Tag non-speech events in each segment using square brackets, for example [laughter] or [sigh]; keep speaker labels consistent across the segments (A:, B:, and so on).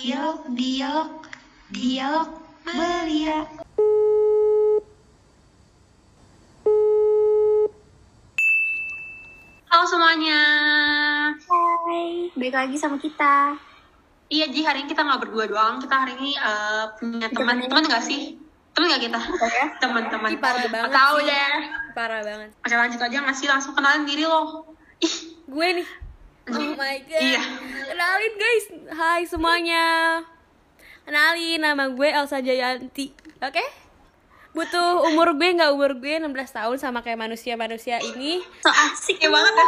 A: Dialog, dialog, dialog belia.
B: Halo semuanya.
C: Hai, balik lagi sama kita.
B: Iya Ji, hari ini kita nggak berdua doang. Kita hari ini eh, punya teman. Teman nggak sih? Teman nggak kita?
C: ya?
B: Teman-teman.
D: Parah banget
B: Tahu deh.
D: Parah banget.
B: Oke lanjut aja nggak sih? Langsung kenalin diri lo. Ih,
D: Gue nih. Oh [laughs] my god.
B: Iya.
D: Kenalin guys. Hai semuanya. Kenalin nama gue Elsa Jayanti. Oke? Butuh umur gue nggak umur gue 16 tahun sama kayak manusia-manusia ini.
C: So asik
B: kayak banget ya.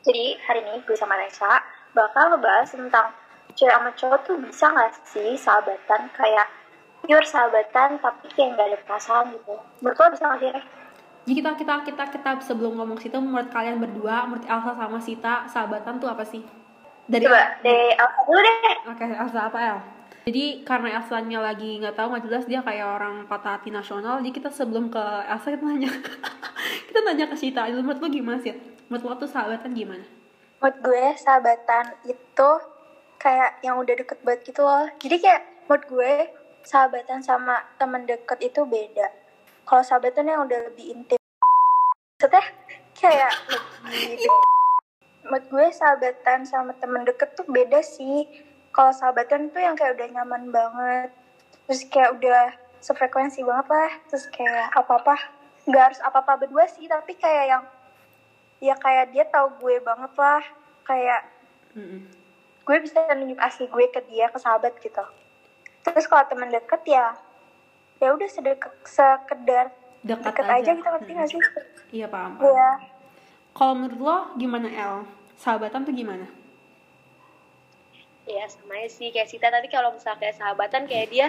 C: Jadi hari ini gue sama Reza bakal ngebahas tentang cewek sama cowok tuh bisa gak sih sahabatan kayak pure sahabatan tapi kayak gak ada perasaan gitu. Menurut lo bisa gak sih?
E: Jadi kita kita kita kita sebelum ngomong situ menurut kalian berdua, menurut Elsa sama Sita, sahabatan tuh apa sih? Dari
C: Coba deh, apa dulu deh?
E: Oke, Elsa apa El? Jadi karena Elsa-nya lagi nggak tahu nggak jelas dia kayak orang patah hati nasional. Jadi kita sebelum ke Elsa kita nanya, [laughs] kita nanya ke Sita. Menurut lo gimana sih? Menurut lo tuh sahabatan gimana?
C: Menurut gue sahabatan itu kayak yang udah deket banget gitu loh. Jadi kayak menurut gue sahabatan sama temen deket itu beda. Kalau sahabatan yang udah lebih intim. Maksudnya kayak lebih. Menurut gue sahabatan sama temen deket tuh beda sih. Kalau sahabatan tuh yang kayak udah nyaman banget. Terus kayak udah sefrekuensi banget lah. Terus kayak apa-apa. Gak harus apa-apa berdua sih. Tapi kayak yang ya kayak dia tahu gue banget lah kayak gue bisa nunjuk asli gue ke dia ke sahabat gitu terus kalau temen deket ya ya udah sedekat sekedar
E: Dekat
C: deket
E: aja.
C: aja, gitu ngerti gak sih
E: Iya paham. paham.
C: Iya
E: Kalau menurut lo gimana El? Sahabatan tuh gimana?
F: Iya sama sih kayak Sita tadi kalau misalnya kayak sahabatan kayak dia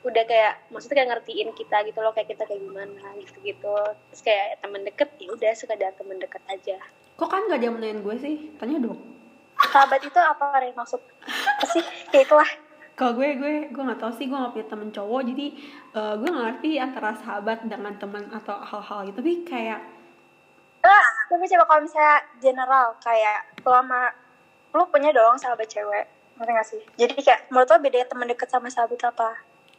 F: udah kayak maksudnya kayak ngertiin kita gitu loh kayak kita kayak gimana gitu gitu terus kayak temen deket ya udah sekedar temen deket aja
E: Kok kan gak ada yang nanyain gue sih? Tanya dong.
C: sahabat itu apa Re maksud apa sih ya itulah
E: Kalau gue, gue, gue nggak tahu sih, gue nggak punya temen cowok, jadi eh, gue nggak ngerti antara sahabat dengan teman atau hal-hal gitu. Tapi kayak
C: ah, tapi coba kalau misalnya general kayak lo sama lo punya dong sahabat cewek ngerti gak sih jadi kayak menurut lo bedanya temen deket sama sahabat apa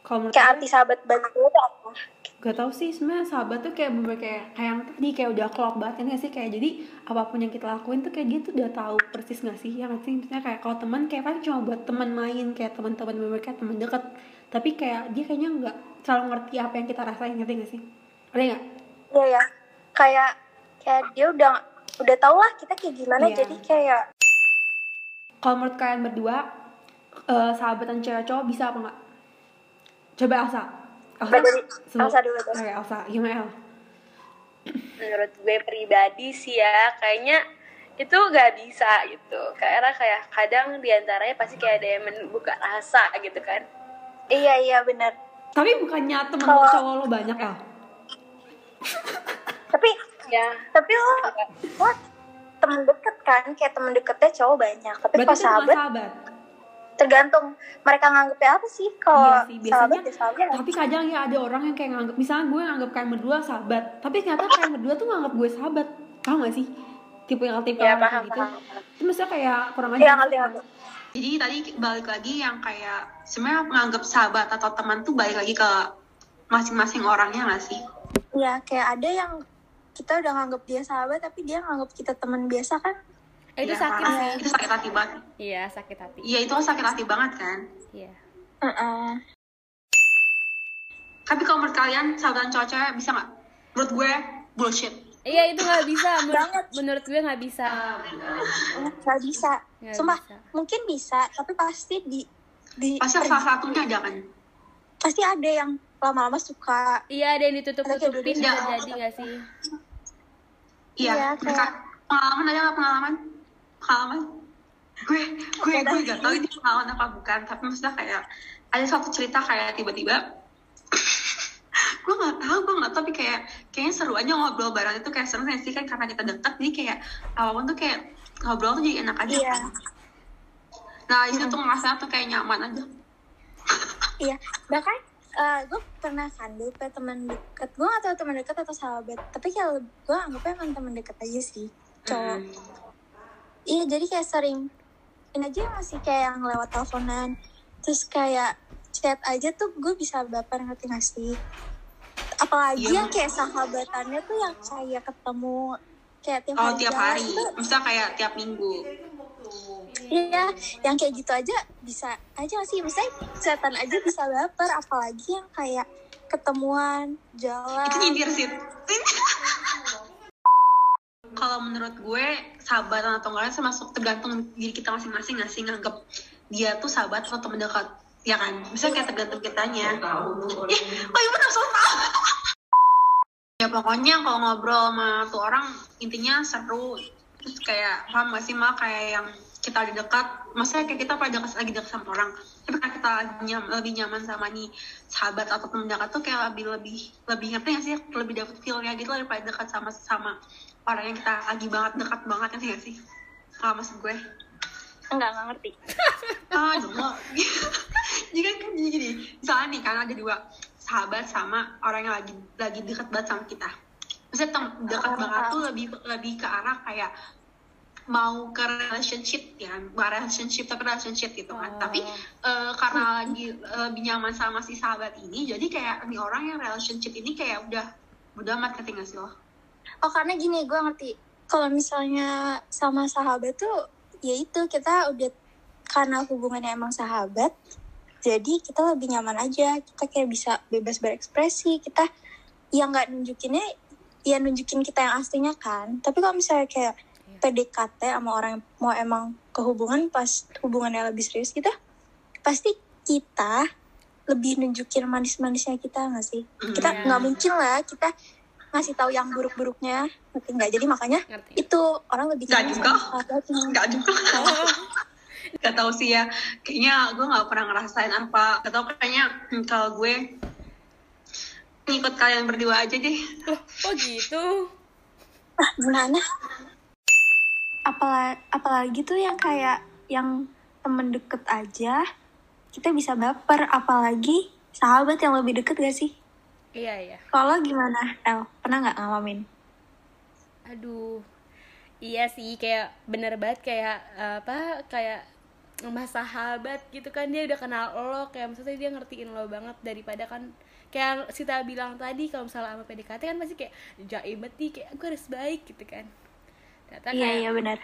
E: kalau menurut
C: kayak arti sahabat lo tuh apa?
E: Gak tau sih sebenarnya sahabat tuh kayak bener kayak kayak yang tadi kayak udah klop banget kan gak sih? Kayak jadi apa pun yang kita lakuin tuh kayak dia tuh udah tahu persis gak sih? Yang sih? Misalnya kayak kalau teman kayak paling cuma buat teman main kayak teman-teman bener kayak teman deket. Tapi kayak dia kayaknya nggak terlalu ngerti apa yang kita rasain ngerti gak sih? Ada nggak?
C: Iya ya, kayak kayak dia udah udah tau lah kita kayak gimana
E: Iya.
C: jadi kayak
E: kalau menurut kalian berdua eh, sahabatan cewek cowok bisa apa nggak coba Elsa. Elsa? Sebelum-
C: Elsa dulu tuh.
E: Oke, Elsa. Gimana El?
F: Menurut gue pribadi sih ya kayaknya itu gak bisa gitu. Karena kayak kadang di antaranya pasti kayak ada yang membuka rasa gitu kan.
C: Iya iya benar.
E: tapi bukannya temen
C: Kalau-
E: lo cowok lo banyak El? [laughs]
C: Tapi
F: ya.
C: tapi lo lo temen deket kan? Kayak temen deketnya cowok banyak. Tapi
E: berarti bukan
C: sahabat
E: sahabat
C: tergantung mereka nganggepnya apa sih kalau
E: iya sih
C: sahabat
E: biasanya
C: ya sahabat.
E: tapi kadang ya ada orang yang kayak nganggep misalnya gue nganggep kalian berdua sahabat tapi ternyata kalian [laughs] berdua tuh nganggep gue sahabat paham gak sih tipe yang tipe
F: ya
E: orang
F: paham
E: gitu
F: paham,
E: itu maksudnya kayak kurang aja
C: Iya ngerti ngerti.
B: Jadi tadi balik lagi yang kayak sebenarnya menganggap sahabat atau teman tuh balik lagi ke masing-masing orangnya nggak sih?
C: Iya kayak ada yang kita udah nganggep dia sahabat tapi dia nganggep kita teman biasa kan.
D: Eh, itu
B: Iya,
D: sakit sih.
B: Itu sakit hati banget.
D: Iya sakit hati.
B: Iya itu sakit hati banget kan.
D: Iya.
C: Heeh.
B: Tapi kalau menurut kalian sahabatan cowok cewek bisa nggak? Menurut gue bullshit.
D: Iya itu nggak bisa. Menurut, menurut gue nggak bisa.
C: Nggak bisa. Sumpah
D: bisa.
C: mungkin bisa tapi pasti di di
B: Pasti salah satunya aja kan.
C: pasti ada yang lama-lama suka
D: Iya ada yang ditutup-tutupin bisa jadi nggak sih?
B: Iya.
C: Iya,
B: mereka pengalaman ada nggak pengalaman? Pengalaman? Gue gue gue gak tahu ini pengalaman apa bukan. Tapi maksudnya kayak ada suatu cerita kayak tiba-tiba [laughs] gue nggak tahu gue nggak tahu tapi kayak kayaknya seru aja ngobrol bareng itu kayak seru sih kan karena kita deket jadi kayak apa pun tuh kayak ngobrol tuh jadi enak aja
C: Iya.
B: kan nah di situ tuh ngerasa tuh kayak nyaman aja
C: Iya, bahkan gue pernah kan dulu ke teman deket gue gak tahu teman deket atau sahabat tapi kalau gue anggapnya emang teman deket aja sih cowok
B: Mm.
C: Iya jadi kayak sering ini aja masih kayak yang lewat teleponan. Terus kayak chat aja tuh gue bisa baper ngerti gak sih? Apalagi
B: Iya,
C: yang kayak sahabatannya tuh yang kayak ketemu kayak tiap
B: Oh
C: hari
B: tiap hari,
C: tuh,
B: misalnya kayak tiap minggu.
C: iya yang kayak gitu aja bisa aja sih? Misalnya chatan aja bisa baper apalagi yang kayak ketemuan jalan.
B: Itu nyindir sih. Kalau menurut gue sahabatan atau enggak termasuk tergantung diri kita masing-masing nggak sih? Nganggap dia tuh sahabat atau teman dekat. Ya kan? Misalnya kayak tergantung kitanya. Ih kok ibu tahu? [laughs] Ya pokoknya kalau ngobrol sama tuh orang intinya seru. Terus kayak paham gak sih mal kayak yang kita lagi dekat maksudnya kayak kita pada dekat lagi dekat sama orang. Tapi kalau kita nyam- lebih nyaman sama nih sahabat atau teman dekat tuh kayak lebih lebih lebih ngerti gak sih? Lebih dapet feelnya gitu daripada dekat sama sama orang yang kita lagi banget dekat banget ngerti gak sih? Kalau maksud gue.
C: Enggak nggak ngerti. [laughs]
B: Ah dong [laughs] jadi kan gini gini. Misalnya nih kan ada dua. Sahabat sama orang yang lagi lagi dekat banget sama kita. Maksudnya dekat banget tuh lebih lebih ke arah kayak mau ke relationship ya bukan relationship tapi relationship gitu kan. Tapi eh, karena lagi eh, lebih nyaman sama si sahabat ini jadi kayak nih orang yang relationship ini kayak udah udah amat ngerti gak sih lo?
C: Oh karena gini gue ngerti. Kalau misalnya sama sahabat tuh ya itu kita udah karena hubungannya emang sahabat jadi kita lebih nyaman aja. Kita kayak bisa bebas berekspresi kita ya nggak nunjukinnya ya nunjukin kita yang aslinya kan. Tapi kalau misalnya kayak PDKT sama orang yang mau emang kehubungan pas hubungannya lebih serius gitu pasti kita lebih nunjukin manis-manisnya kita nggak sih? Kita
D: Iya.
C: nggak mungkin lah kita ngasih tahu yang buruk-buruknya ngerti nggak? Jadi makanya
D: ngerti.
C: itu orang lebih
B: Nggak juga. nggak juga. [laughs] Gak tau sih ya. Kayaknya gue nggak pernah ngerasain apa. Gak tau kayaknya hmm, kalau gue ngikut kalian berdua aja deh.
D: Loh oh gitu?
C: Ah gimana apalagi apalagi tuh yang kayak yang temen deket aja kita bisa baper. Apalagi sahabat yang lebih deket gak sih?
D: Iya iya.
C: Kalau gimana El? Pernah nggak ngalamin?
D: Aduh. Iya sih kayak bener banget kayak apa kayak sama sahabat gitu kan dia udah kenal lo kayak maksudnya dia ngertiin lo banget daripada kan kayak Sita bilang tadi kalau misalnya sama PDKT kan pasti kayak jaim banget nih kayak gue harus baik gitu kan ternyata
C: iya
D: kayak
C: iya benar.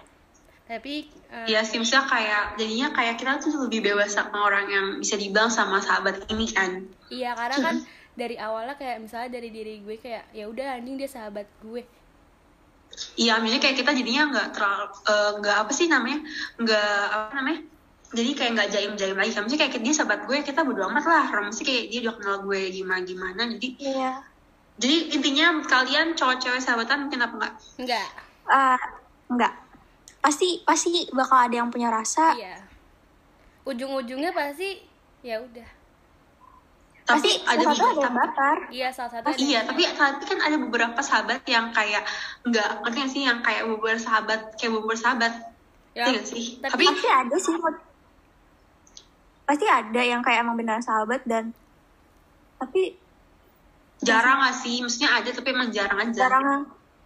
D: Tapi eh,
B: Iya sih misalnya kayak jadinya kayak kita tuh lebih bebas sama orang yang bisa dibilang sama sahabat ini kan.
D: Iya karena kan dari awalnya kayak misalnya dari diri gue kayak ya udah anjing dia sahabat gue.
B: Iya, maksudnya kayak kita jadinya nggak terlalu eh, nggak apa sih namanya nggak apa namanya jadi kayak nggak jaim jaim lagi. Kan maksudnya kayak dia sahabat gue kita bodo amat lah. Orang mesti kayak dia udah kenal gue gimana gimana jadi
C: iya.
B: jadi intinya kalian cowok cewek sahabatan mungkin apa enggak
D: enggak
C: Ah, enggak. Pasti pasti bakal ada yang punya rasa.
D: Iya. Ujung-ujungnya pasti ya udah.
B: Tapi
C: pasti
B: ada tapi,
C: bakar
D: iya salah satu ada
B: iya
D: yang-
B: tapi tapi kan ada beberapa sahabat yang kayak nggak ngerti nggak sih? Yang kayak beberapa sahabat kayak beberapa sahabat.
D: Ya,
B: Ngerti nggak sih?
D: tapi-
B: tapi
C: pasti ada sih pasti ada yang kayak emang benar sahabat dan tapi
B: jarang nggak sih? Maksudnya ada tapi emang jarang aja.
C: Jarang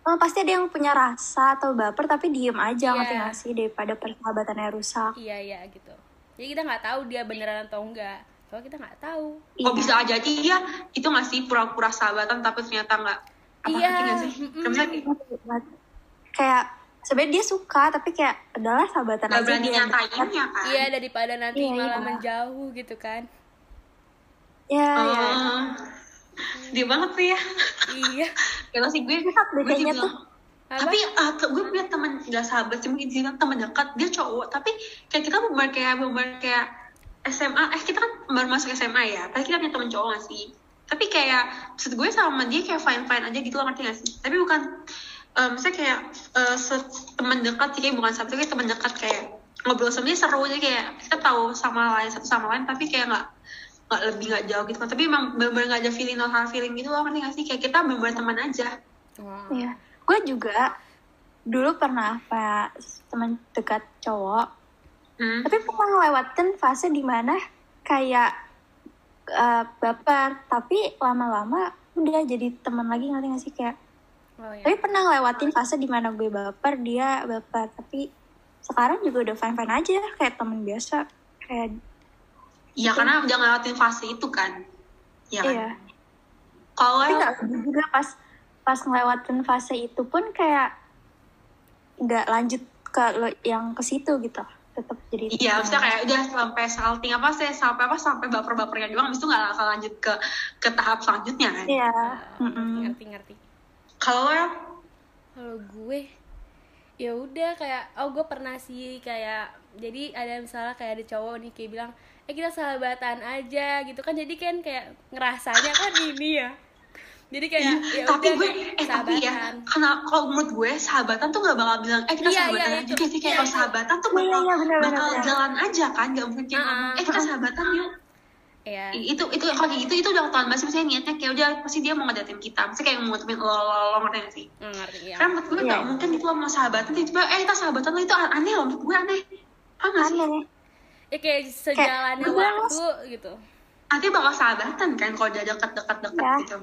C: oh, pasti ada yang punya rasa atau baper tapi diem aja
D: Iya.
C: ngerti nggak sih daripada persahabatannya rusak.
D: Iya iya gitu. Jadi kita nggak tahu dia beneran atau enggak. Soalnya kita nggak tahu.
B: Kok bisa aja. Dia itu nggak sih pura-pura sahabatan tapi ternyata nggak apa
D: Iya,
B: nggak sih. Kayak misalnya
C: kayak sebenarnya dia suka tapi kayak adalah sahabatan
B: nggak
C: aja
B: berani nyatainnya kan?
D: Iya daripada nanti
C: Iya,
D: malah
C: iya.
D: menjauh gitu kan.
C: Ya ya
B: Oh, dia banget sih ya.
D: Iya. [laughs]
B: Kalau sih gue gue sih
C: tuh
B: bilang
D: apa?
B: Tapi tuh, gue punya teman nggak sahabat sih mungkin bilang teman dekat dia cowok. Tapi kayak kita bener kayak bener kayak SMA eh kita kan baru masuk SMA ya tapi kita punya teman cowok gak sih? Tapi kayak maksud gue sama dia kayak fine fine aja gitu loh ngerti gak sih? Tapi bukan eh, misalnya kayak eh, se- teman dekat sih kayak bukan sahabat tapi teman dekat kayak ngobrol sama dia seru. Aja kayak kita tahu sama lain satu sama lain tapi kayak nggak nggak lebih nggak jauh gitu tapi emang bener-bener nggak ada feeling no hard feeling gitu loh ngerti gak sih kayak kita bener-bener teman aja
D: Wah.
C: Iya. Gue juga dulu pernah pak teman dekat cowok,
B: hmm.
C: tapi pernah ngelewatin fase di mana kayak eh, baper, tapi lama-lama udah jadi teman lagi ngerti gak sih kayak.
D: oh ya
C: Tapi pernah ngelewatin fase di mana gue baper, dia baper, tapi sekarang juga udah fine fine aja kayak teman biasa, kayak
B: Iya karena udah ngelewatin fase itu kan. Iya kan?
C: Iya.
B: Kalau
C: Tapi nggak juga pas pas ngelewatin fase itu pun kayak nggak lanjut ke lo yang ke situ gitu. Tetap jadi
B: Iya, maksudnya kayak udah sampai salting apa sih, sampai apa sampai baper-bapernya doang, habis itu nggak akan lanjut ke ke tahap selanjutnya kan?
C: Iya.
D: Ah, ngerti ngerti
B: Kalau lo ya,
D: kalau gue ya udah kayak oh gue pernah sih kayak jadi ada misalnya kayak ada cowok nih kayak bilang eh kita sahabatan aja gitu kan jadi kan kayak ngerasanya kan ini ya jadi kayak ya
B: tapi
D: udah
B: gue,
D: kayak
B: eh tapi ya,
D: sahabatan.
B: karena kalau menurut gue sahabatan tuh nggak bakal bilang, eh kita
D: Iya,
B: sahabatan
D: iya,
B: aja
D: itu.
B: gitu sih kayak
D: Iya,
B: kalau
D: itu.
B: sahabatan tuh
C: Iya,
B: bakal,
C: iya, benar, benar,
B: bakal
C: benar.
B: jalan aja kan, nggak mungkin
D: Ah,
B: ngomong, eh kita sahabatan yuk.
D: ya
B: itu itu kalau kayak gitu itu udah ketahuan banget sih misalnya niatnya kayak udah pasti dia mau ngedatin kita pasti kayak mau ngutemin lo lo lo ngerti gak sih
D: nggak ngerti ya
B: kan menurut gue
C: Iya.
B: gak mungkin gitu lo mau sahabatan tiba-tiba eh kita sahabatan lo itu aneh loh menurut gue aneh apa gak sih
C: Aneh.
D: Ya kayak sejalannya
C: gue
D: waktu gitu
B: nanti bakal sahabatan kan kalau udah deket-deket-deket
C: Iya.
B: gitu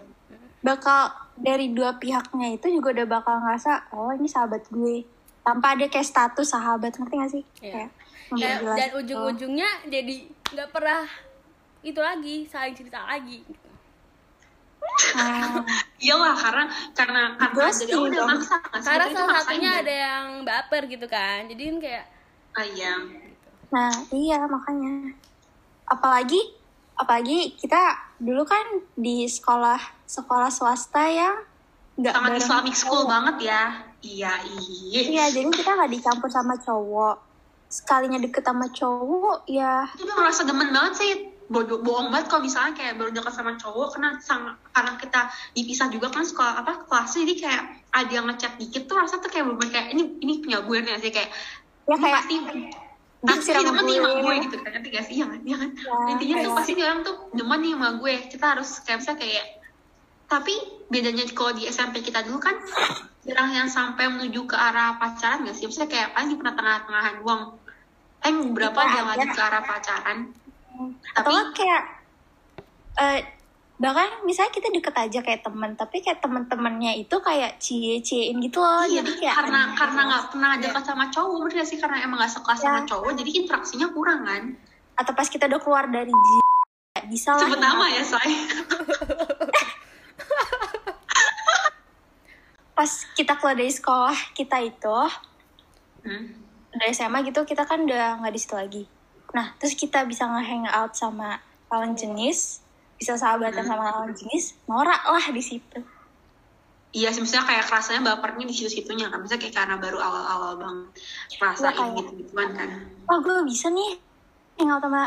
C: Bakal dari dua pihaknya itu juga udah bakal ngerasa oh ini sahabat gue. Tanpa ada kayak status sahabat ngerti gak sih?
D: Iya.
C: Kayak
D: dan,
C: menjelas-
D: dan ujung-ujungnya jadi nggak pernah itu lagi saling cerita lagi gitu.
C: Ah, [laughs]
B: iyalah karena karena karena jadi udah maksa
D: karena salah satunya
B: kan?
D: ada yang baper gitu kan jadi kan kayak
B: ah iya
C: Nah, iya makanya. Apalagi apalagi kita dulu kan di sekolah sekolah swasta yang nggak bareng
B: islamic school
C: cowok.
B: banget ya iya iya
C: Iya, jadi kita nggak dicampur sama cowok. Sekalinya deket sama cowok, ya
B: itu ngerasa demen banget sih bodoh bohong banget kalau misalnya kayak baru dekat sama cowok karena sang, karena kita dipisah juga kan sekolah apa kelasnya jadi kayak ada yang ngechat dikit tuh rasa tuh kayak bener kayak ini ini punya gue nih sih kayak
C: ya kayak
B: pasti
C: siram
B: demen nih sama
C: gue.
B: gue gitu kan nanti gak sih? Iya kan iya kan?
C: Ya,
B: intinya tuh pasti orang tuh demen nih sama gue. Kita harus kayak bisa kayak tapi bedanya kalau di SMP kita dulu kan jarang yang sampai menuju ke arah pacaran gak sih? Misalnya kayak paling di pernah tengah-tengahan doang. Beberapa
C: Iya,
B: ada yang lanjut
C: iya.
B: ke arah pacaran?
C: Atau
B: tapi
C: nggak kayak eh bahkan misalnya kita deket aja kayak temen tapi kayak temen-temennya itu kayak cie ciein gitu loh
B: Iya,
C: jadi kayak
B: karena
C: aneh
B: karena nggak pernah dekat sama cowok, berarti sih karena emang nggak sekelas sama
C: Ya.
B: cowok, jadi interaksinya kurang kan?
C: atau pas kita udah keluar dari J bisa lah
B: Sebut nama ya, say. [laughs]
C: pas kita keluar dari sekolah kita itu
B: Hmm.
C: dari SMA gitu kita kan udah nggak di situ lagi nah terus kita bisa nge out sama lawan jenis bisa sahabatan
B: Hmm.
C: sama lawan jenis norak lah di situ
B: Iya, sih, misalnya kayak kerasanya bapernya di situ-situnya kan, misalnya kayak karena baru awal-awal bang ngerasain
C: Iya, kayak-
B: gitu-gituan kan.
C: wah gue bisa nih hangout sama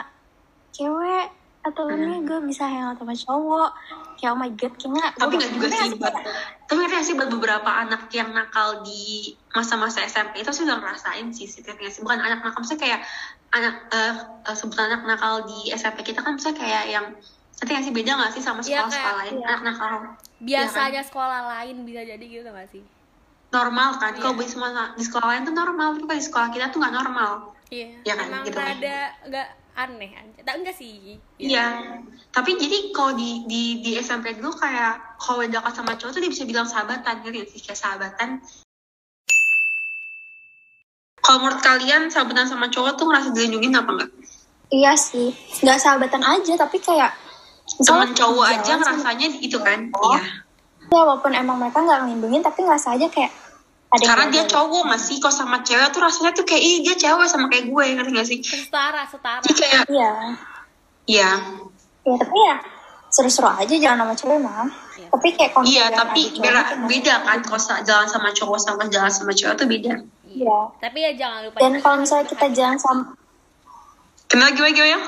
C: cewek atau
B: Hmm.
C: nih gue bisa hangout sama cowok kayak oh my god kayaknya
B: Tapi nggak juga sih buat, tapi ngerti sih buat beberapa anak yang nakal di masa-masa SMP itu sih udah ngerasain sih, sih sih? Bukan anak nakal, misalnya kayak anak eh eh, sebutan anak nakal di SMP kita kan misalnya kayak yang ngerti nggak sih beda nggak sih sama
D: Iya,
B: sekolah-sekolah
D: kayak-
B: lain?
C: iya.
B: anak nakal
D: biasanya sekolah lain bisa jadi gitu gak sih?
B: Normal kan? Kalau
D: Iya.
B: di semua di sekolah lain tuh normal tapi kalau di sekolah kita tuh nggak normal.
D: Iya
B: Iya kan,
D: emang
B: gitu kan.
D: ada nggak aneh aja. Tak enggak sih.
B: Iya. Tapi jadi kalau di di di SMP dulu kayak kalau udah dekat sama cowok tuh dia bisa bilang sahabatan gitu sih? Kayak sahabatan. Kalau menurut kalian sahabatan sama cowok tuh ngerasa dilindungin apa enggak
C: iya sih. Nggak sahabatan aja tapi kayak
B: teman cowok
C: jalan
B: aja
C: sama-
B: ngerasanya itu kan?
C: Oh.
B: iya.
C: Ya walaupun emang mereka nggak ngelindungin tapi ngerasa aja kayak ada
B: karena dia cowok nggak sih? Kalau sama cewek tuh rasanya tuh kayak ih dia cewek sama kayak gue ngerti nggak sih?
D: Setara setara.
B: Jadi kayak
C: iya.
B: Iya.
C: Ya tapi ya seru-seru aja jalan sama cewek mah
D: Iya.
C: tapi kayak kalau
B: iya tapi beda,
C: tuh
B: beda kan? Kalau jalan sama cowok sama jalan sama cewek tuh beda.
C: Iya.
D: Tapi ya jangan lupa
C: dan kalau misalnya kita jalan sama
B: kenapa gimana gimana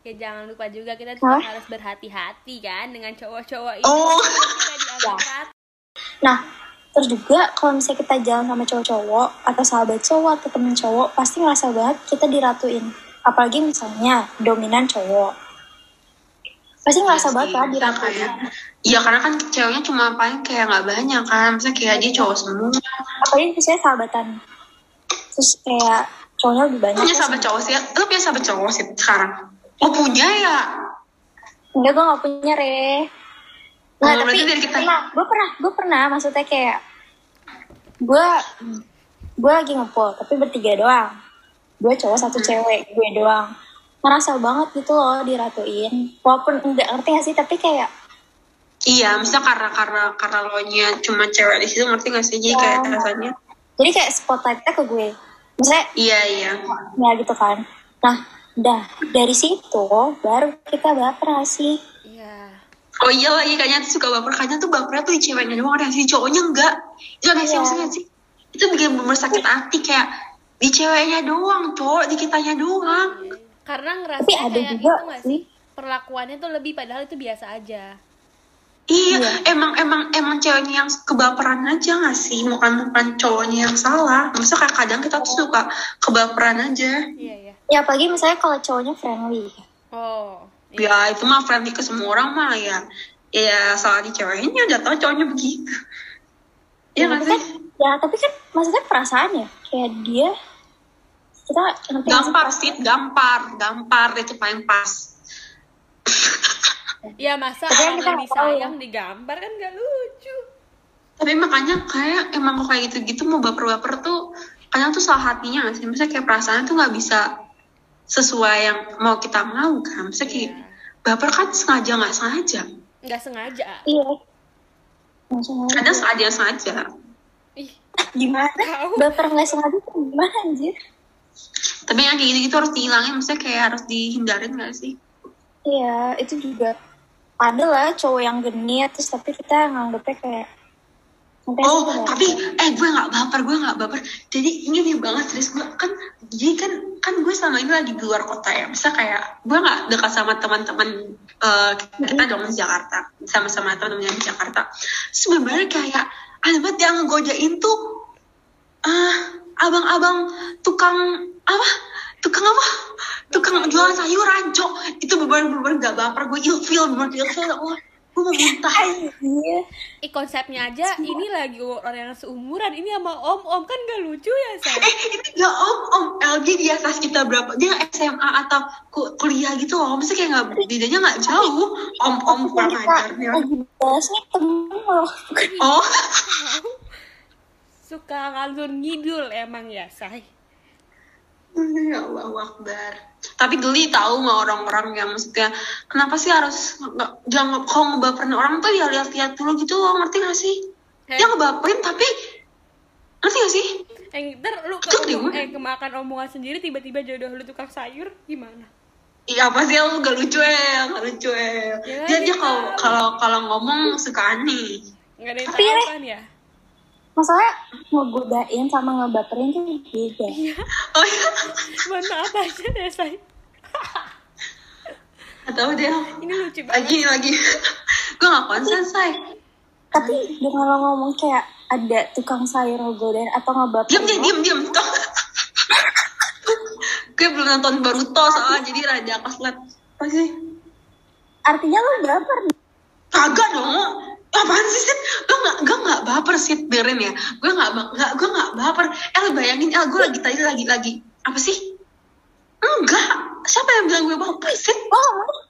D: ya jangan lupa juga kita juga
C: Hah?
D: harus berhati-hati kan dengan cowok-cowok itu
B: Oh.
D: kita rat-
C: nah terus juga kalau misalnya kita jalan sama cowok-cowok atau sahabat cowok atau temen cowok pasti ngerasa banget kita diratuin. Apalagi misalnya dominan cowok. Pasti ngerasa
B: Iya
C: banget kan
B: bisa
C: diratuin.
B: kayak iya karena kan ceweknya cuma paling kayak nggak banyak kan. Misalnya kayak dia cowok semua.
C: Apalagi misalnya sahabatan. Terus kayak cowoknya lebih banyak
B: punya
C: terus
B: sahabat cowok sih lu punya sahabat cowok sih sekarang oh punya ya
C: Enggak, gue gak punya, Re. Nggak,
B: Oh,
C: tapi
B: dari kita-
C: pernah, gue pernah, gue pernah, maksudnya kayak gue gue lagi ngepol, tapi bertiga doang. Gue cowok satu
B: Hmm.
C: cewek, gue doang. ngerasa banget gitu loh diratuin walaupun nggak ngerti gak sih tapi kayak
B: iya misalnya karena karena karena lo nya cuma cewek di situ ngerti gak sih jadi kayak
C: Iya.
B: rasanya
C: jadi kayak spotlightnya ke gue misalnya
B: iya iya
C: ya gitu kan nah dah dari situ baru kita baper gak sih
D: Iya.
B: oh iya lagi kayaknya tuh suka baper kayaknya tuh bapernya tuh ceweknya doang ada di cowoknya enggak itu gak sih
C: Iya.
B: maksudnya sih itu bikin bener sakit hati kayak di ceweknya doang cowok di kitanya doang
D: Karena ngerasa
C: tapi ada
D: kayak
C: juga
D: itu nggak
C: sih
D: Perlakuannya tuh lebih padahal itu biasa aja.
B: Iya, emang emang emang ceweknya yang kebaperan aja gak sih? Bukan bukan cowoknya yang salah. Kayak kadang kita tuh suka kebaperan aja.
D: Iya, iya.
C: Ya apalagi misalnya kalau cowoknya friendly
D: Oh. Iya.
B: Ya itu mah friendly ke semua orang mah ya. Ya salah di ceweknya udah tau cowoknya begitu. Iya gak
C: tapi kan
B: sih?
C: ya tapi kan maksudnya perasaan ya kayak dia kita
B: Gampar sih, gampar, gampar itu paling pas.
D: Ya masa
C: Tapi kan
D: orang
C: tahu ya.
D: disayang digambar kan gak lucu.
B: Tapi makanya kayak emang kok kayak gitu-gitu mau baper-baper tuh kadang tuh salah hatinya gak sih? Misalnya kayak perasaan tuh nggak bisa sesuai yang mau kita mau kan. Misalnya kayak
D: Iya.
B: baper kan sengaja nggak sengaja.
D: Nggak sengaja.
C: iya.
B: Kadang sengaja sengaja.
D: Ih,
C: gimana baper nggak sengaja gimana anjir
B: Tapi yang kayak gitu-gitu harus dihilangin, maksudnya kayak harus dihindarin gak sih?
C: iya itu juga ada lah cowok yang genit terus tapi kita nganggepnya kayak sampai
B: Oh, tapi eh gue nggak baper, gue nggak baper. Jadi ini nih banget serius gue kan, jadi kan kan gue selama ini lagi di luar kota ya. Bisa kayak gue nggak dekat sama teman-teman eh, kita dong di Jakarta, sama-sama teman-teman yang di Jakarta. Sebenarnya kayak ada banget yang ngegodain tuh ah abang-abang tukang apa? Tukang apa? Tukang jualan sayuran, cok. Itu bener-bener gak baper. Gue ilfeel, bener ilfeel. [laughs] Oh, gue mau muntah.
C: iya
D: Ih, konsepnya aja ini lagi orang yang seumuran ini sama om-om kan gak lucu ya say
B: Eh, itu gak om, om LG di atas kita berapa? Dia SMA atau ku- kuliah gitu loh. Maksudnya kayak gak, bedanya gak jauh. Om-om kurang
C: kita
B: ajarnya. Oh,
D: suka ngalur ngidul emang ya say [laughs]
B: ya Allah Akbar. Tapi geli tahu nggak orang-orang yang maksudnya kenapa sih harus nggak jangan kalau ngebaperin orang tuh ya lihat-lihat dulu gitu loh ngerti gak sih?
D: Heh.
B: Dia ngebaperin tapi ngerti gak sih?
D: eh ntar lu ke omong- eh kemakan omongan sendiri tiba-tiba jodoh lu tukang sayur gimana
B: Iya apa sih lu gak lucu ya, gak lucu ya.
D: Ya,
B: Dia dia
D: dia
B: kalau kalau kalau ngomong suka aneh.
D: ada yang
C: Tapi
D: tahu kan ya
C: masalah ngegodain sama ngebaperin tuh beda
B: Oh iya.
D: mohon maaf aja deh say
B: Gak tau deh.
D: ini lucu banget
B: Lagi lagi. gue gak konsen say.
C: tapi dengan lo ngomong kayak ada tukang sayur ngegodain atau ngebaperin
B: Diam diam diam. Tuh. gue belum nonton Baruto soalnya jadi rada koslet. Apa sih?
C: artinya lo baper
B: Kagak dong. Apaan sih Sid? Gue gak, gue gak baper Sid, berin ya. Gue gak, gak, gue gak baper. El bayangin, El gue lagi tadi lagi lagi. Apa sih? Enggak. Siapa yang bilang gue baper Sid?
C: oh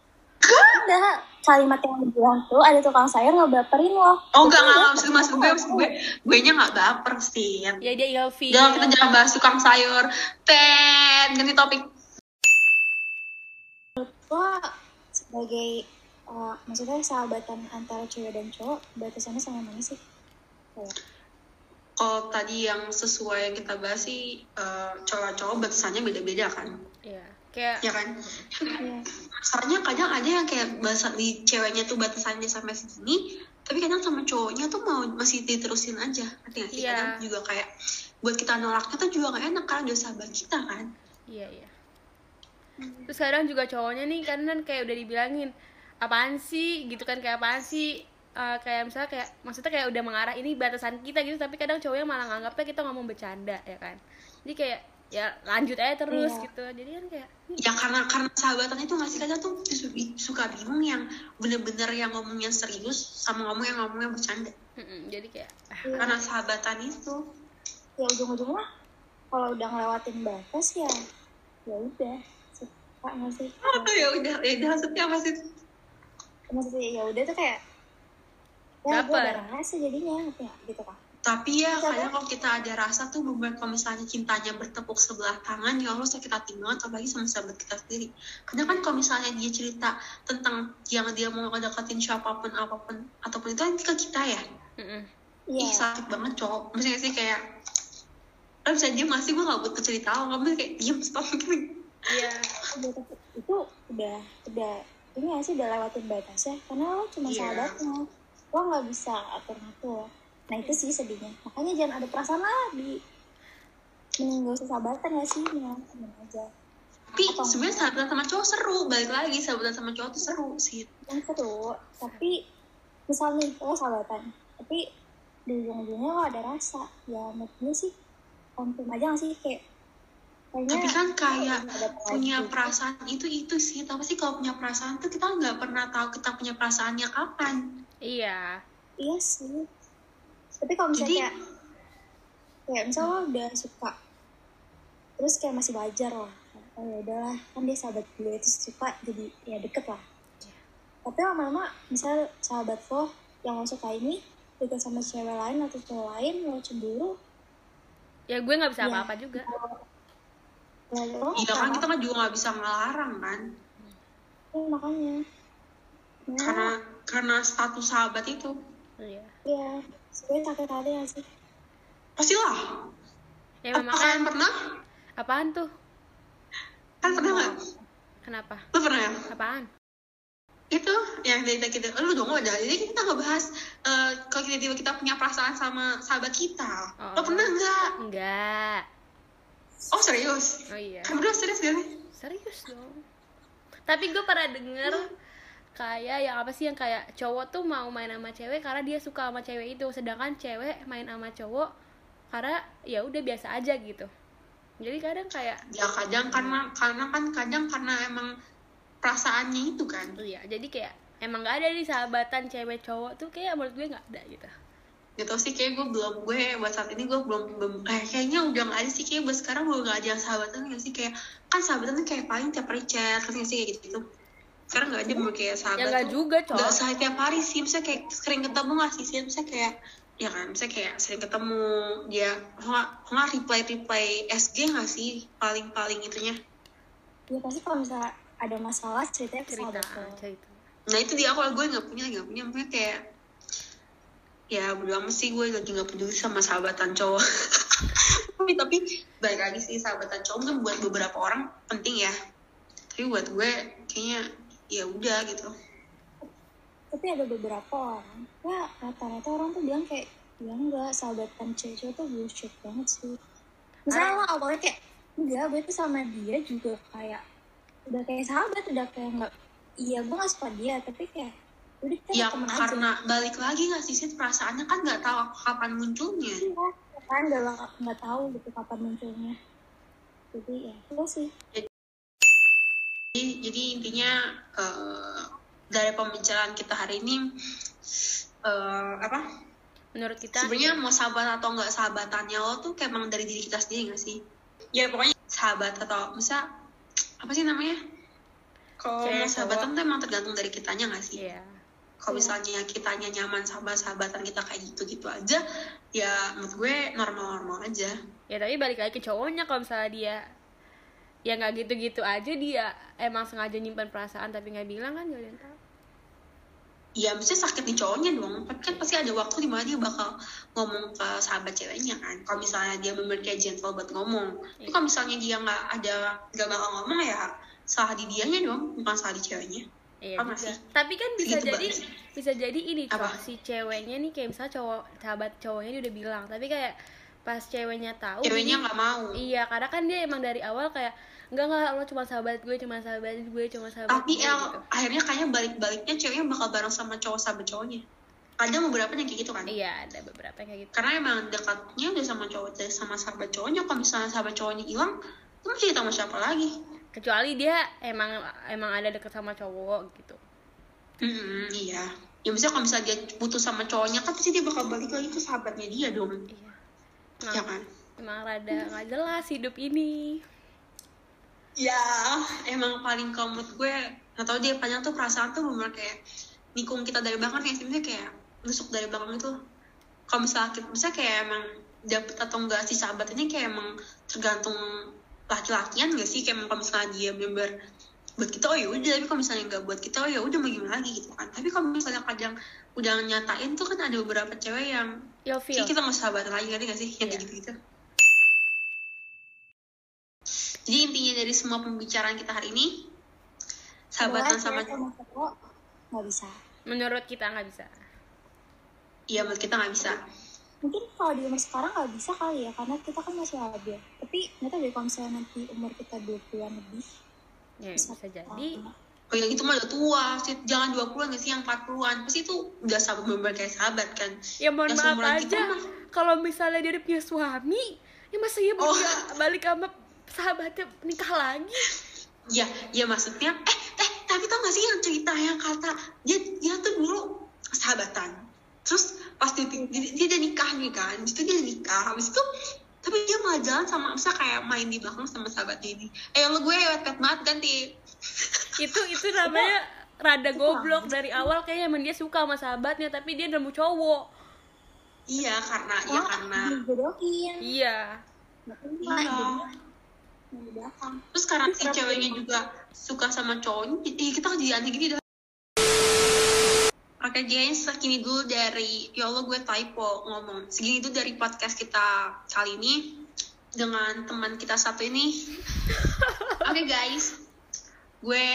C: enggak kalimat yang bilang tuh ada tukang sayur ngebaperin lo
B: Oh enggak, enggak, enggak. Maksud, maksud gue, maksud gue. Gue nya gak baper Sid.
D: ya dia ilfil
B: Jangan kita jangan bahas tukang sayur. Ten, ganti topik.
C: lo sebagai uh, maksudnya sahabatan antara cewek dan cowok batasannya sama mana sih Kayak,
B: Kalau tadi yang sesuai yang kita bahas sih eh, cowok-cowok batasannya beda-beda kan,
D: Iya. kayak
B: ya kan?
C: iya.
B: Soalnya kadang ada yang kayak bahasa di ceweknya tuh batasannya sampai segini, tapi kadang sama cowoknya tuh mau masih diterusin aja, gak sih?
D: Iya.
B: Kadang juga kayak buat kita nolaknya tuh juga gak enak karena udah sahabat kita kan.
D: Iya iya. Terus kadang juga cowoknya nih kan kan kayak udah dibilangin apaan sih gitu kan kayak apaan sih Eh, kayak misalnya kayak maksudnya kayak udah mengarah ini batasan kita gitu tapi kadang cowoknya malah nganggapnya kita ngomong bercanda ya kan. Jadi kayak ya lanjut aja terus
C: Iya.
D: gitu. Jadi kan kayak
B: Ya karena karena sahabatan itu ngasih kadang tuh su- suka bingung yang bener-bener yang ngomongnya serius sama ngomong yang ngomongnya bercanda.
D: mm-mm, jadi kayak ah,
B: Karena sahabatan itu.
C: ya ujung-ujungnya kalau udah ngelewatin batas ya ya udah suka nggak sih
B: ya udah, ya udah maksudnya apa sih?
C: maksudnya ya udah tuh kayak ya gue udah rasa jadinya gitu kan
B: tapi ya kadang kalau kita ada rasa tuh bener kalau misalnya cintanya bertepuk sebelah tangan ya Allah sakit hati banget apalagi sama sahabat kita sendiri. Karena kan kalau misalnya dia cerita tentang yang dia mau deketin siapa pun apa pun ataupun itu kan ke kita ya.
D: Mm-mm.
C: Iya.
B: ih sakit banget cowok. Maksudnya sih kayak lo bisa diem gak sih? Gue gak butuh cerita. Lo kamu kayak diem stop. Gitu
D: iya.
C: Tapi itu udah udah ini gak sih udah lewatin batasnya? Karena lo cuma
B: Iya.
C: sahabatnya. Lo nggak bisa atur ngatur nah itu sih sedihnya. Makanya jangan ada perasaan lagi. Mending gak usah sahabatan ya sih. Ya temen aja.
B: Tapi sebenarnya sahabatan sama cowok seru. Balik lagi sahabatan sama cowok tuh seru sih.
C: Yang seru. Tapi misal nih lo sahabatan. Tapi di ujung-ujungnya lo ada rasa. Ya menurut sih konfirm aja gak sih? Kayak
B: tapi kan kayak punya
C: lagi.
B: perasaan itu itu sih. Tapi sih kalau punya perasaan tuh kita nggak pernah tahu kita punya perasaannya kapan.
D: Iya.
C: Iya sih. Tapi kalau misalnya
B: Jadi-
C: kayak kayak misalnya lo udah suka terus kayak masih wajar lah. Oh ya udahlah kan dia sahabat gue terus suka jadi ya deket lah. Tapi lama-lama misal sahabat lo yang lo suka ini deket sama cewek lain atau cowok lain lo cemburu
D: ya gue nggak bisa
C: Iya.
D: apa-apa juga
C: ya lo
B: iya kan kita kan juga nggak bisa ngelarang kan?
C: Ya, makanya. Ya,
B: karena karena status sahabat itu.
D: Iya.
C: Ya sebenarnya sakit hati gak sih?
B: Pastilah.
D: Ya
B: apa
D: kan.
B: kalian pernah?
D: Apaan tuh?
B: Kan pernah nggak?
D: Kenapa?
B: Lu pernah ya
D: apaan?
B: Itu yang dari kita lu dong ada. Jadi kita nggak bahas eh, kalau kita tiba kita punya perasaan sama sahabat kita.
D: Oh.
B: lo pernah nggak?
D: enggak
B: oh serius?
D: Oh iya.
B: Kan berdua serius gak sih?
D: Serius dong. Tapi gue pernah denger kayak yang apa sih yang kayak cowok tuh mau main sama cewek karena dia suka sama cewek itu. Sedangkan cewek main sama cowok karena ya udah biasa aja gitu. Jadi kadang kayak
B: ya kadang karena karena kan kadang karena emang perasaannya itu kan.
D: Iya jadi kayak emang gak ada di sahabatan cewek cowok tuh kayak menurut gue nggak ada gitu
B: gitu sih kayak gue belum gue buat saat ini gue belum belum eh, kayaknya udah nggak ada sih kayak buat sekarang gue nggak ada yang sahabatan nggak sih? Kayak kan sahabatan tuh kayak paling tiap hari chat kan sih kayak gitu gitu sekarang nggak ada mau kayak sahabat
D: ya nggak
B: tuh.
D: juga cowok
B: sehari tiap hari sih misalnya kayak sering ketemu nggak sih sih? Misalnya kayak ya kan misalnya kayak sering ketemu dia nggak nggak reply reply SG nggak sih paling paling itunya?
C: Ya pasti kalau misalnya ada masalah ceritanya ke
D: cerita cerita.
B: Nah itu di awal gue nggak punya nggak punya. Makanya kayak ya bodo amat sih gue lagi nggak peduli sama sahabatan cowok. [laughs] Tapi tapi balik lagi sih sahabatan cowok kan buat beberapa orang penting ya. Tapi buat gue kayaknya ya udah gitu.
C: Tapi ada beberapa orang ya rata-rata orang tuh bilang kayak ya enggak sahabatan cewek tuh bullshit banget sih. Misalnya lo awalnya kayak enggak gue tuh sama dia juga kayak udah kayak sahabat udah kayak enggak iya gue gak suka dia tapi kayak
B: ya
C: temen aja.
B: karena balik lagi nggak sih sih perasaannya kan nggak tahu kapan munculnya.
C: Iya kan udah nggak tahu gitu kapan munculnya. Jadi ya itu sih.
B: Jadi, jadi intinya eh, dari pembicaraan kita hari ini eh, apa?
D: Menurut kita
B: sebenarnya mau sahabat atau nggak sahabatannya lo tuh kayak emang dari diri kita sendiri nggak sih? Ya pokoknya sahabat atau misal apa sih namanya? Kalau sahabatan tuh emang tergantung dari kitanya nggak sih?
D: Iya
B: kalau misalnya kitanya nyaman sama sahabatan kita kayak gitu-gitu aja ya menurut gue normal-normal aja.
D: Ya tapi balik lagi ke cowoknya kalau misalnya dia ya nggak gitu-gitu aja dia emang sengaja nyimpan perasaan tapi nggak bilang kan gak ada yang tahu.
B: Ya mesti sakit di cowoknya dong. Tapi kan pasti ada waktu di mana dia bakal ngomong ke sahabat ceweknya kan. Kalau misalnya dia kayak gentle buat ngomong. Tapi kalau misalnya dia nggak ada nggak bakal ngomong ya salah di dianya dong bukan salah di ceweknya
D: Iya juga.
B: sih?
D: Tapi kan bisa
B: Gitu
D: jadi
B: banget.
D: bisa jadi ini
B: Apa?
D: cowok si ceweknya nih kayak misalnya cowok sahabat cowoknya dia udah bilang tapi kayak pas ceweknya tahu
B: ceweknya nggak mau
D: Iya, karena kan dia emang dari awal kayak enggak enggak lo cuma sahabat gue, cuma sahabat gue, cuma sahabat
B: tapi
D: gue
B: El,
D: gitu.
B: akhirnya kayaknya balik-baliknya ceweknya bakal bareng sama cowok sahabat cowoknya kadang beberapa yang kayak gitu kan
D: Iya, ada beberapa yang kayak gitu.
B: karena emang dekatnya udah sama cowok sama sahabat cowoknya kalau misalnya sahabat cowoknya hilang itu masih cerita sama siapa lagi
D: Kecuali dia emang emang ada deket sama cowok gitu.
B: Hmm, iya. Ya misalnya kalau misalnya dia putus sama cowoknya kan pasti dia bakal balik lagi ke sahabatnya dia dong.
D: Iya.
B: Ya
D: Emang,
B: kan?
D: emang rada nggak jelas hidup ini.
B: Ya, emang paling menurut gue, nggak tau dia panjang tuh perasaan tuh bener kayak nikung kita dari belakang kayak sebenarnya kayak nusuk dari belakang itu. kalau misalnya kita misalnya kayak emang dapet atau enggak sih sahabatnya kayak emang tergantung laki-lakian gak sih? Kayak kalau misalnya dia member buat kita oh ya udah. Tapi kalau misalnya nggak buat kita oh ya udah mau gimana lagi gitu kan. Tapi kalau misalnya kadang udah nyatain tuh kan ada beberapa cewek yang kayak kita mau sahabatan lagi ngerti gak sih? Yang kayak
D: Iya.
B: gitu gitu jadi intinya dari semua pembicaraan kita hari ini sahabatan sama
C: cowok nggak bisa.
D: Menurut kita nggak bisa.
B: iya menurut kita nggak bisa
C: mungkin kalau di umur sekarang nggak bisa kali ya karena kita kan masih labil tapi nggak tahu deh kalau misalnya nanti umur kita 20-an lebih
D: Ya, bisa jadi.
B: Oh yang itu mah udah tua, sih. jangan 20-an gak sih, yang 40-an Pasti itu udah sahabat bener kayak sahabat kan
D: Ya mohon
B: Yang
D: maaf aja.
B: mah.
D: Kalau misalnya dia udah punya suami, ya masa iya
B: Oh.
D: dia balik sama sahabatnya nikah lagi?
B: Ya, ya maksudnya Eh, eh, tapi tau gak sih yang cerita yang kata Dia, dia tuh dulu sahabatan Terus pas dia, dia, dia udah nikah nih kan. Itu dia udah nikah. Habis itu tapi dia malah jalan sama misalnya kayak main di belakang sama sahabatnya ini. Eh lo gue wet banget kan ti [laughs]
D: Itu itu namanya rada goblok. Dari awal kayaknya emang dia suka sama sahabatnya tapi dia udah mau cowok.
B: iya karena ya karena.
C: dijodohin.
D: Iya.
B: iya.
C: Belakang.
B: Terus karena si ceweknya juga suka sama cowoknya jadi kita jadi aneh gini dah Oke guys, segini dulu dari ya Allah gue typo ngomong. Segini dulu dari podcast kita kali ini dengan teman kita satu ini. [laughs] Oke guys, gue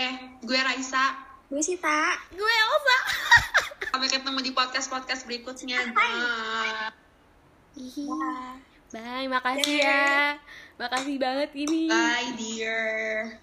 B: gue Raisa.
C: gue sih tak
D: Gue Elsa. [laughs]
B: Sampai ketemu di podcast podcast berikutnya. Bye.
D: Bye, makasih ya. Makasih banget ini.
B: Bye dear.